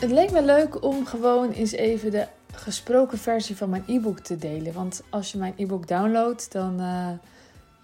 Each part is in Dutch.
Het leek me leuk om gewoon eens even de gesproken versie van mijn e-book te delen. Want als je mijn e-book downloadt, dan uh,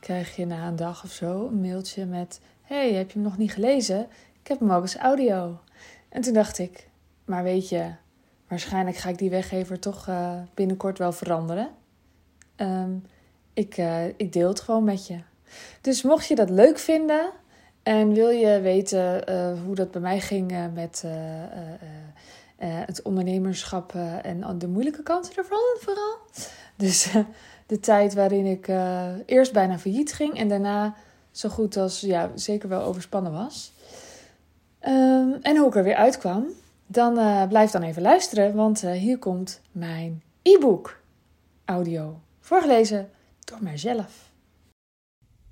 krijg je na een dag of zo een mailtje met: Hey, heb je hem nog niet gelezen? Ik heb hem ook als audio. En toen dacht ik: Maar weet je, waarschijnlijk ga ik die weggever toch uh, binnenkort wel veranderen. Um, ik, uh, ik deel het gewoon met je. Dus mocht je dat leuk vinden en wil je weten hoe dat bij mij ging met uh, het ondernemerschap en de moeilijke kanten ervan vooral. Dus de tijd waarin ik eerst bijna failliet ging en daarna zo goed als ja, zeker wel overspannen was. Um, en hoe ik er weer uitkwam, dan blijf dan even luisteren, want hier komt mijn e-book audio. Voorgelezen door mijzelf.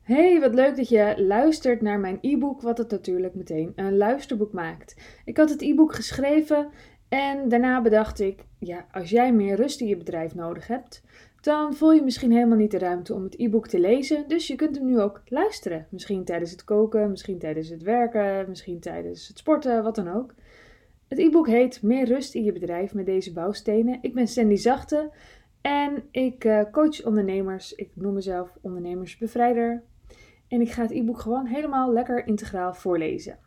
Hey, wat leuk dat je luistert naar mijn e-book, wat het natuurlijk meteen een luisterboek maakt. Ik had het e-book geschreven en daarna bedacht ik, ja, als jij meer rust in je bedrijf nodig hebt, dan voel je misschien helemaal niet de ruimte om het e-book te lezen. Dus je kunt hem nu ook luisteren. Misschien tijdens het koken, misschien tijdens het werken, misschien tijdens het sporten, wat dan ook. Het e-book heet Meer rust in je bedrijf met deze bouwstenen. Ik ben Sandy Zachte en ik uh, coach ondernemers. Ik noem mezelf ondernemersbevrijder. En ik ga het e-book gewoon helemaal lekker integraal voorlezen.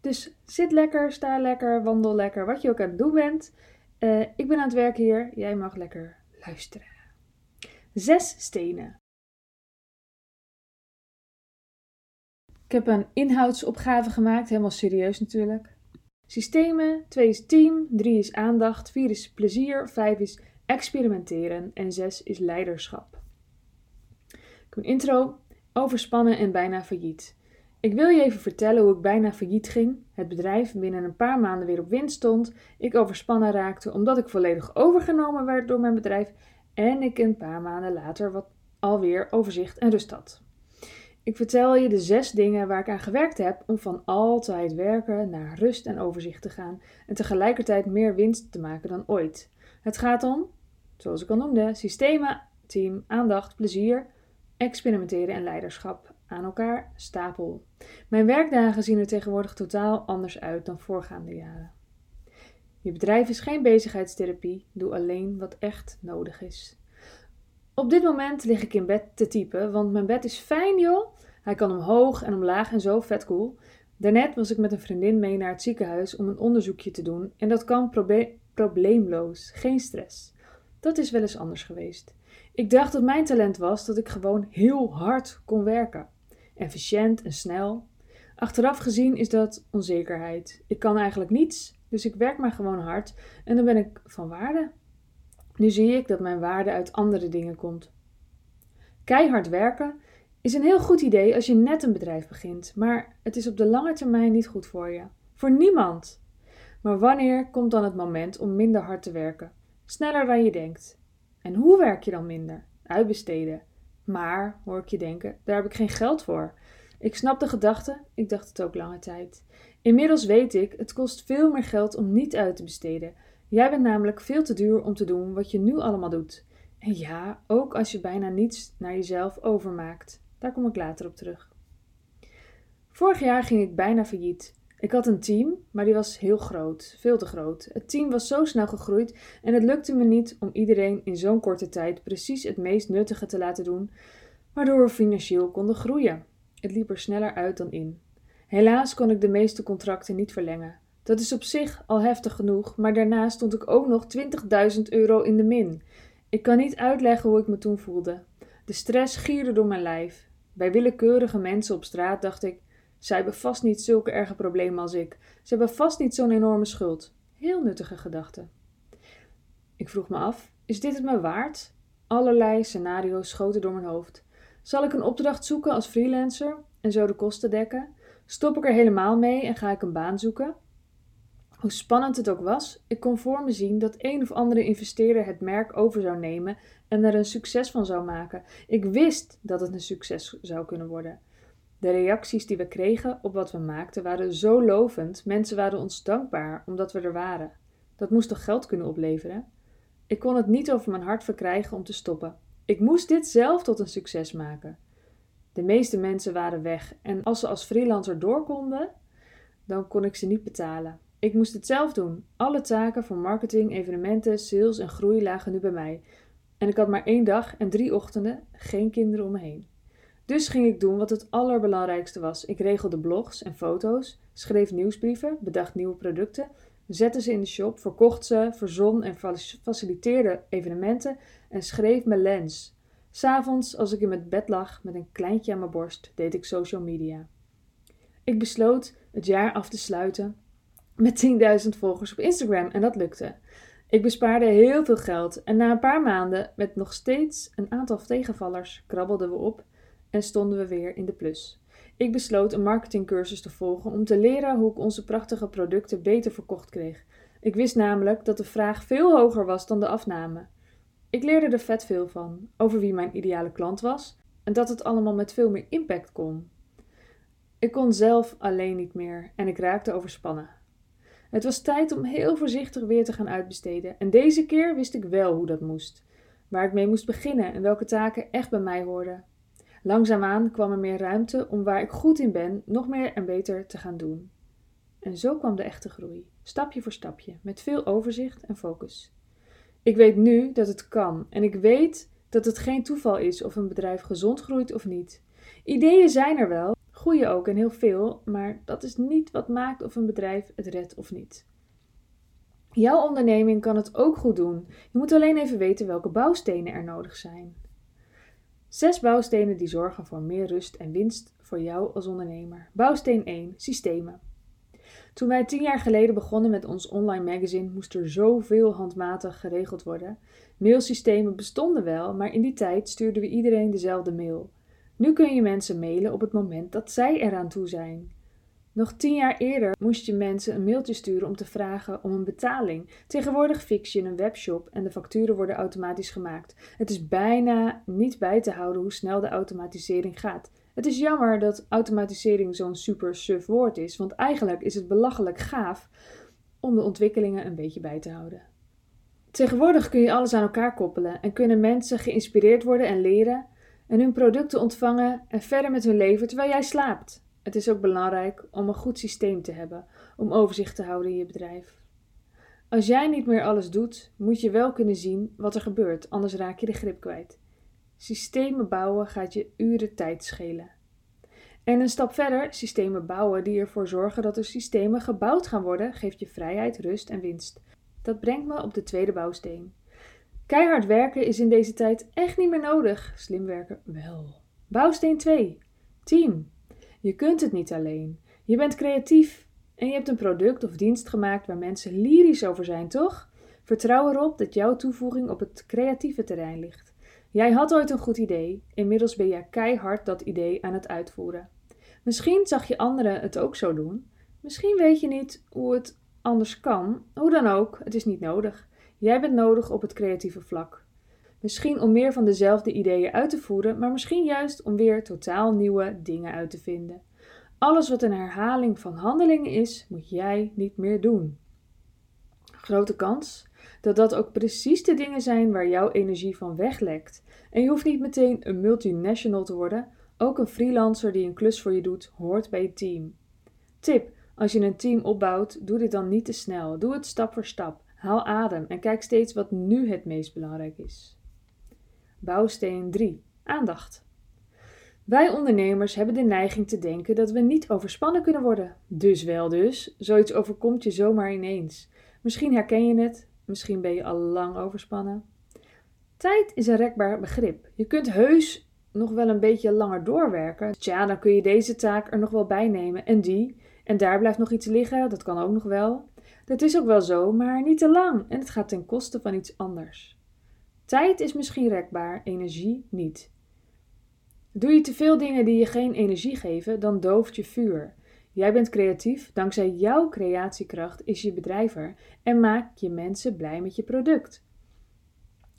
Dus zit lekker, sta lekker, wandel lekker, wat je ook aan het doen bent. Uh, ik ben aan het werk hier, jij mag lekker luisteren. Zes stenen. Ik heb een inhoudsopgave gemaakt, helemaal serieus natuurlijk. Systemen, 2 is team, 3 is aandacht, 4 is plezier, 5 is experimenteren en 6 is leiderschap. Ik een intro, overspannen en bijna failliet. Ik wil je even vertellen hoe ik bijna failliet ging, het bedrijf binnen een paar maanden weer op winst stond, ik overspannen raakte omdat ik volledig overgenomen werd door mijn bedrijf en ik een paar maanden later wat alweer overzicht en rust had. Ik vertel je de zes dingen waar ik aan gewerkt heb om van altijd werken naar rust en overzicht te gaan en tegelijkertijd meer winst te maken dan ooit. Het gaat om, zoals ik al noemde, systemen, team, aandacht, plezier, experimenteren en leiderschap aan elkaar stapel. Mijn werkdagen zien er tegenwoordig totaal anders uit dan voorgaande jaren. Je bedrijf is geen bezigheidstherapie, doe alleen wat echt nodig is. Op dit moment lig ik in bed te typen, want mijn bed is fijn joh. Hij kan omhoog en omlaag en zo vet cool. Daarnet was ik met een vriendin mee naar het ziekenhuis om een onderzoekje te doen en dat kan probleemloos, geen stress. Dat is wel eens anders geweest. Ik dacht dat mijn talent was dat ik gewoon heel hard kon werken efficiënt en snel. Achteraf gezien is dat onzekerheid. Ik kan eigenlijk niets, dus ik werk maar gewoon hard en dan ben ik van waarde. Nu zie ik dat mijn waarde uit andere dingen komt. Keihard werken is een heel goed idee als je net een bedrijf begint, maar het is op de lange termijn niet goed voor je. Voor niemand. Maar wanneer komt dan het moment om minder hard te werken? Sneller dan je denkt. En hoe werk je dan minder? Uitbesteden. Maar, hoor ik je denken, daar heb ik geen geld voor. Ik snap de gedachte, ik dacht het ook lange tijd. Inmiddels weet ik, het kost veel meer geld om niet uit te besteden. Jij bent namelijk veel te duur om te doen wat je nu allemaal doet. En ja, ook als je bijna niets naar jezelf overmaakt. Daar kom ik later op terug. Vorig jaar ging ik bijna failliet. Ik had een team, maar die was heel groot, veel te groot. Het team was zo snel gegroeid en het lukte me niet om iedereen in zo'n korte tijd precies het meest nuttige te laten doen, waardoor we financieel konden groeien. Het liep er sneller uit dan in. Helaas kon ik de meeste contracten niet verlengen. Dat is op zich al heftig genoeg, maar daarna stond ik ook nog 20.000 euro in de min. Ik kan niet uitleggen hoe ik me toen voelde. De stress gierde door mijn lijf. Bij willekeurige mensen op straat dacht ik: zij hebben vast niet zulke erge problemen als ik. Ze hebben vast niet zo'n enorme schuld. Heel nuttige gedachte. Ik vroeg me af: is dit het me waard? Allerlei scenario's schoten door mijn hoofd. Zal ik een opdracht zoeken als freelancer en zo de kosten dekken? Stop ik er helemaal mee en ga ik een baan zoeken? Hoe spannend het ook was, ik kon voor me zien dat een of andere investeerder het merk over zou nemen en er een succes van zou maken. Ik wist dat het een succes zou kunnen worden. De reacties die we kregen op wat we maakten waren zo lovend. Mensen waren ons dankbaar omdat we er waren. Dat moest toch geld kunnen opleveren? Ik kon het niet over mijn hart verkrijgen om te stoppen. Ik moest dit zelf tot een succes maken. De meeste mensen waren weg en als ze als freelancer door konden, dan kon ik ze niet betalen. Ik moest het zelf doen. Alle taken voor marketing, evenementen, sales en groei lagen nu bij mij. En ik had maar één dag en drie ochtenden, geen kinderen om me heen. Dus ging ik doen wat het allerbelangrijkste was. Ik regelde blogs en foto's, schreef nieuwsbrieven, bedacht nieuwe producten, zette ze in de shop, verkocht ze, verzon en faciliteerde evenementen en schreef mijn lens. S'avonds, als ik in mijn bed lag met een kleintje aan mijn borst, deed ik social media. Ik besloot het jaar af te sluiten met 10.000 volgers op Instagram en dat lukte. Ik bespaarde heel veel geld en na een paar maanden, met nog steeds een aantal tegenvallers, krabbelden we op en stonden we weer in de plus. Ik besloot een marketingcursus te volgen om te leren hoe ik onze prachtige producten beter verkocht kreeg. Ik wist namelijk dat de vraag veel hoger was dan de afname. Ik leerde er vet veel van, over wie mijn ideale klant was en dat het allemaal met veel meer impact kon. Ik kon zelf alleen niet meer en ik raakte overspannen. Het was tijd om heel voorzichtig weer te gaan uitbesteden en deze keer wist ik wel hoe dat moest, waar ik mee moest beginnen en welke taken echt bij mij hoorden. Langzaamaan kwam er meer ruimte om waar ik goed in ben nog meer en beter te gaan doen. En zo kwam de echte groei, stapje voor stapje, met veel overzicht en focus. Ik weet nu dat het kan en ik weet dat het geen toeval is of een bedrijf gezond groeit of niet. Ideeën zijn er wel, groeien ook en heel veel, maar dat is niet wat maakt of een bedrijf het redt of niet. Jouw onderneming kan het ook goed doen. Je moet alleen even weten welke bouwstenen er nodig zijn. Zes bouwstenen die zorgen voor meer rust en winst voor jou als ondernemer. Bouwsteen 1: systemen. Toen wij tien jaar geleden begonnen met ons online magazine, moest er zoveel handmatig geregeld worden. Mailsystemen bestonden wel, maar in die tijd stuurden we iedereen dezelfde mail. Nu kun je mensen mailen op het moment dat zij eraan toe zijn. Nog tien jaar eerder moest je mensen een mailtje sturen om te vragen om een betaling. Tegenwoordig fix je een webshop en de facturen worden automatisch gemaakt. Het is bijna niet bij te houden hoe snel de automatisering gaat. Het is jammer dat automatisering zo'n super suf woord is, want eigenlijk is het belachelijk gaaf om de ontwikkelingen een beetje bij te houden. Tegenwoordig kun je alles aan elkaar koppelen en kunnen mensen geïnspireerd worden en leren en hun producten ontvangen en verder met hun leven terwijl jij slaapt. Het is ook belangrijk om een goed systeem te hebben om overzicht te houden in je bedrijf. Als jij niet meer alles doet, moet je wel kunnen zien wat er gebeurt, anders raak je de grip kwijt. Systemen bouwen gaat je uren tijd schelen. En een stap verder, systemen bouwen die ervoor zorgen dat er systemen gebouwd gaan worden, geeft je vrijheid, rust en winst. Dat brengt me op de tweede bouwsteen. Keihard werken is in deze tijd echt niet meer nodig. Slim werken wel. Bouwsteen 2. Team. Je kunt het niet alleen. Je bent creatief en je hebt een product of dienst gemaakt waar mensen lyrisch over zijn, toch? Vertrouw erop dat jouw toevoeging op het creatieve terrein ligt. Jij had ooit een goed idee, inmiddels ben jij keihard dat idee aan het uitvoeren. Misschien zag je anderen het ook zo doen. Misschien weet je niet hoe het anders kan. Hoe dan ook, het is niet nodig. Jij bent nodig op het creatieve vlak. Misschien om meer van dezelfde ideeën uit te voeren, maar misschien juist om weer totaal nieuwe dingen uit te vinden. Alles wat een herhaling van handelingen is, moet jij niet meer doen. Grote kans dat dat ook precies de dingen zijn waar jouw energie van weglekt. En je hoeft niet meteen een multinational te worden, ook een freelancer die een klus voor je doet, hoort bij je team. Tip: als je een team opbouwt, doe dit dan niet te snel. Doe het stap voor stap. Haal adem en kijk steeds wat nu het meest belangrijk is. Bouwsteen 3. Aandacht. Wij ondernemers hebben de neiging te denken dat we niet overspannen kunnen worden. Dus wel dus, zoiets overkomt je zomaar ineens. Misschien herken je het, misschien ben je al lang overspannen. Tijd is een rekbaar begrip. Je kunt heus nog wel een beetje langer doorwerken. Tja, dan kun je deze taak er nog wel bij nemen en die. En daar blijft nog iets liggen, dat kan ook nog wel. Dat is ook wel zo, maar niet te lang en het gaat ten koste van iets anders. Tijd is misschien rekbaar, energie niet. Doe je te veel dingen die je geen energie geven, dan dooft je vuur. Jij bent creatief, dankzij jouw creatiekracht is je bedrijf er en maak je mensen blij met je product.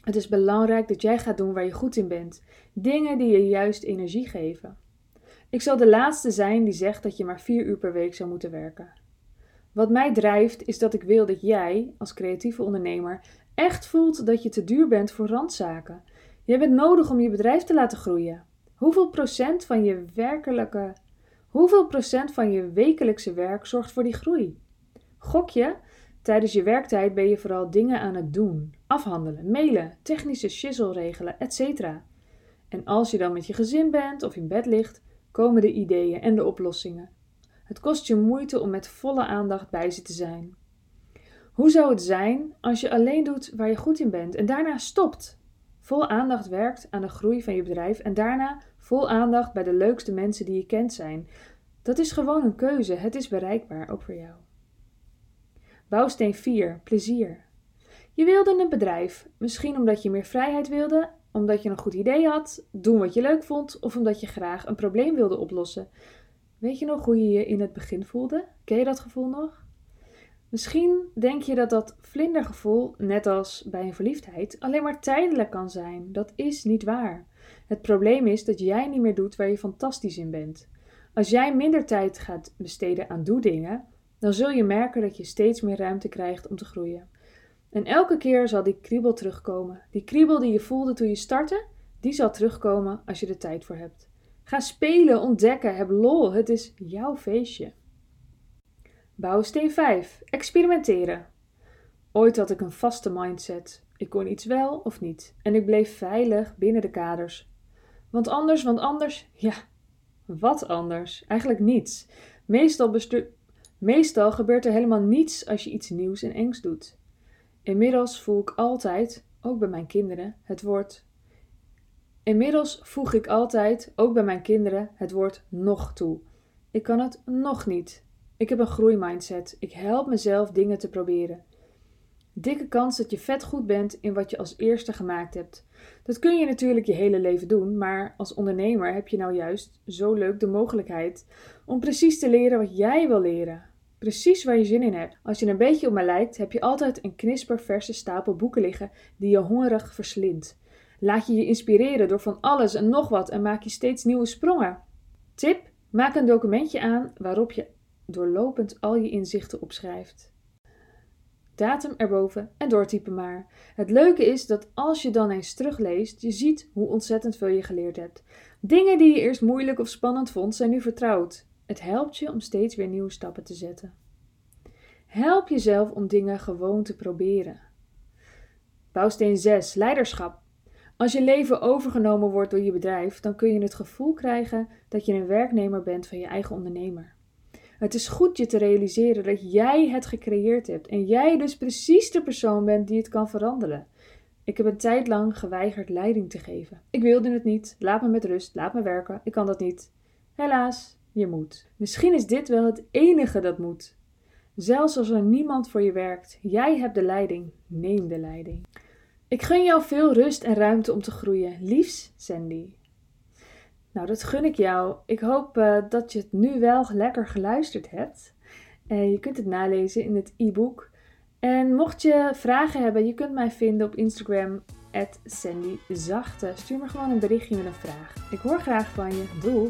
Het is belangrijk dat jij gaat doen waar je goed in bent, dingen die je juist energie geven. Ik zal de laatste zijn die zegt dat je maar vier uur per week zou moeten werken. Wat mij drijft is dat ik wil dat jij, als creatieve ondernemer, echt voelt dat je te duur bent voor randzaken. Je bent nodig om je bedrijf te laten groeien. Hoeveel procent van je werkelijke, hoeveel procent van je wekelijkse werk zorgt voor die groei? Gok je? Tijdens je werktijd ben je vooral dingen aan het doen, afhandelen, mailen, technische shizzle regelen, etc. En als je dan met je gezin bent of in bed ligt, komen de ideeën en de oplossingen. Het kost je moeite om met volle aandacht bij ze te zijn. Hoe zou het zijn als je alleen doet waar je goed in bent en daarna stopt? Vol aandacht werkt aan de groei van je bedrijf en daarna vol aandacht bij de leukste mensen die je kent zijn. Dat is gewoon een keuze. Het is bereikbaar, ook voor jou. Bouwsteen 4. Plezier. Je wilde een bedrijf, misschien omdat je meer vrijheid wilde, omdat je een goed idee had, doen wat je leuk vond of omdat je graag een probleem wilde oplossen. Weet je nog hoe je je in het begin voelde? Ken je dat gevoel nog? Misschien denk je dat dat vlindergevoel, net als bij een verliefdheid, alleen maar tijdelijk kan zijn. Dat is niet waar. Het probleem is dat jij niet meer doet waar je fantastisch in bent. Als jij minder tijd gaat besteden aan doedingen, dan zul je merken dat je steeds meer ruimte krijgt om te groeien. En elke keer zal die kriebel terugkomen. Die kriebel die je voelde toen je startte, die zal terugkomen als je er tijd voor hebt. Ga spelen, ontdekken, heb lol. Het is jouw feestje. Bouwsteen 5. Experimenteren. Ooit had ik een vaste mindset. Ik kon iets wel of niet. En ik bleef veilig binnen de kaders. Want anders, want anders, ja, wat anders? Eigenlijk niets. Meestal, gebeurt er helemaal niets als je iets nieuws en engs doet. Inmiddels voel ik altijd, ook bij mijn kinderen, het woord. Inmiddels voeg ik altijd, ook bij mijn kinderen, het woord nog toe. Ik kan het nog niet. Ik heb een groeimindset. Ik help mezelf dingen te proberen. Dikke kans dat je vet goed bent in wat je als eerste gemaakt hebt. Dat kun je natuurlijk je hele leven doen, maar als ondernemer heb je nou juist zo leuk de mogelijkheid om precies te leren wat jij wil leren. Precies waar je zin in hebt. Als je een beetje op me lijkt, heb je altijd een knisperverse stapel boeken liggen die je hongerig verslindt. Laat je je inspireren door van alles en nog wat en maak je steeds nieuwe sprongen. Tip: maak een documentje aan waarop je doorlopend al je inzichten opschrijft. Datum erboven en doortypen maar. Het leuke is dat als je dan eens terugleest, je ziet hoe ontzettend veel je geleerd hebt. Dingen die je eerst moeilijk of spannend vond, zijn nu vertrouwd. Het helpt je om steeds weer nieuwe stappen te zetten. Help jezelf om dingen gewoon te proberen. Bouwsteen 6. Leiderschap. Als je leven overgenomen wordt door je bedrijf, dan kun je het gevoel krijgen dat je een werknemer bent van je eigen ondernemer. Het is goed je te realiseren dat jij het gecreëerd hebt en jij dus precies de persoon bent die het kan veranderen. Ik heb een tijd lang geweigerd leiding te geven. Ik wilde het niet. Laat me met rust, laat me werken. Ik kan dat niet. Helaas, je moet. Misschien is dit wel het enige dat moet. Zelfs als er niemand voor je werkt, jij hebt de leiding. Neem de leiding. Ik gun jou veel rust en ruimte om te groeien. Liefs, Sandy. Nou, dat gun ik jou. Ik hoop uh, dat je het nu wel lekker geluisterd hebt. Uh, je kunt het nalezen in het e-book. En mocht je vragen hebben, je kunt mij vinden op Instagram, Sandy Zachte. Stuur me gewoon een berichtje met een vraag. Ik hoor graag van je. Doei!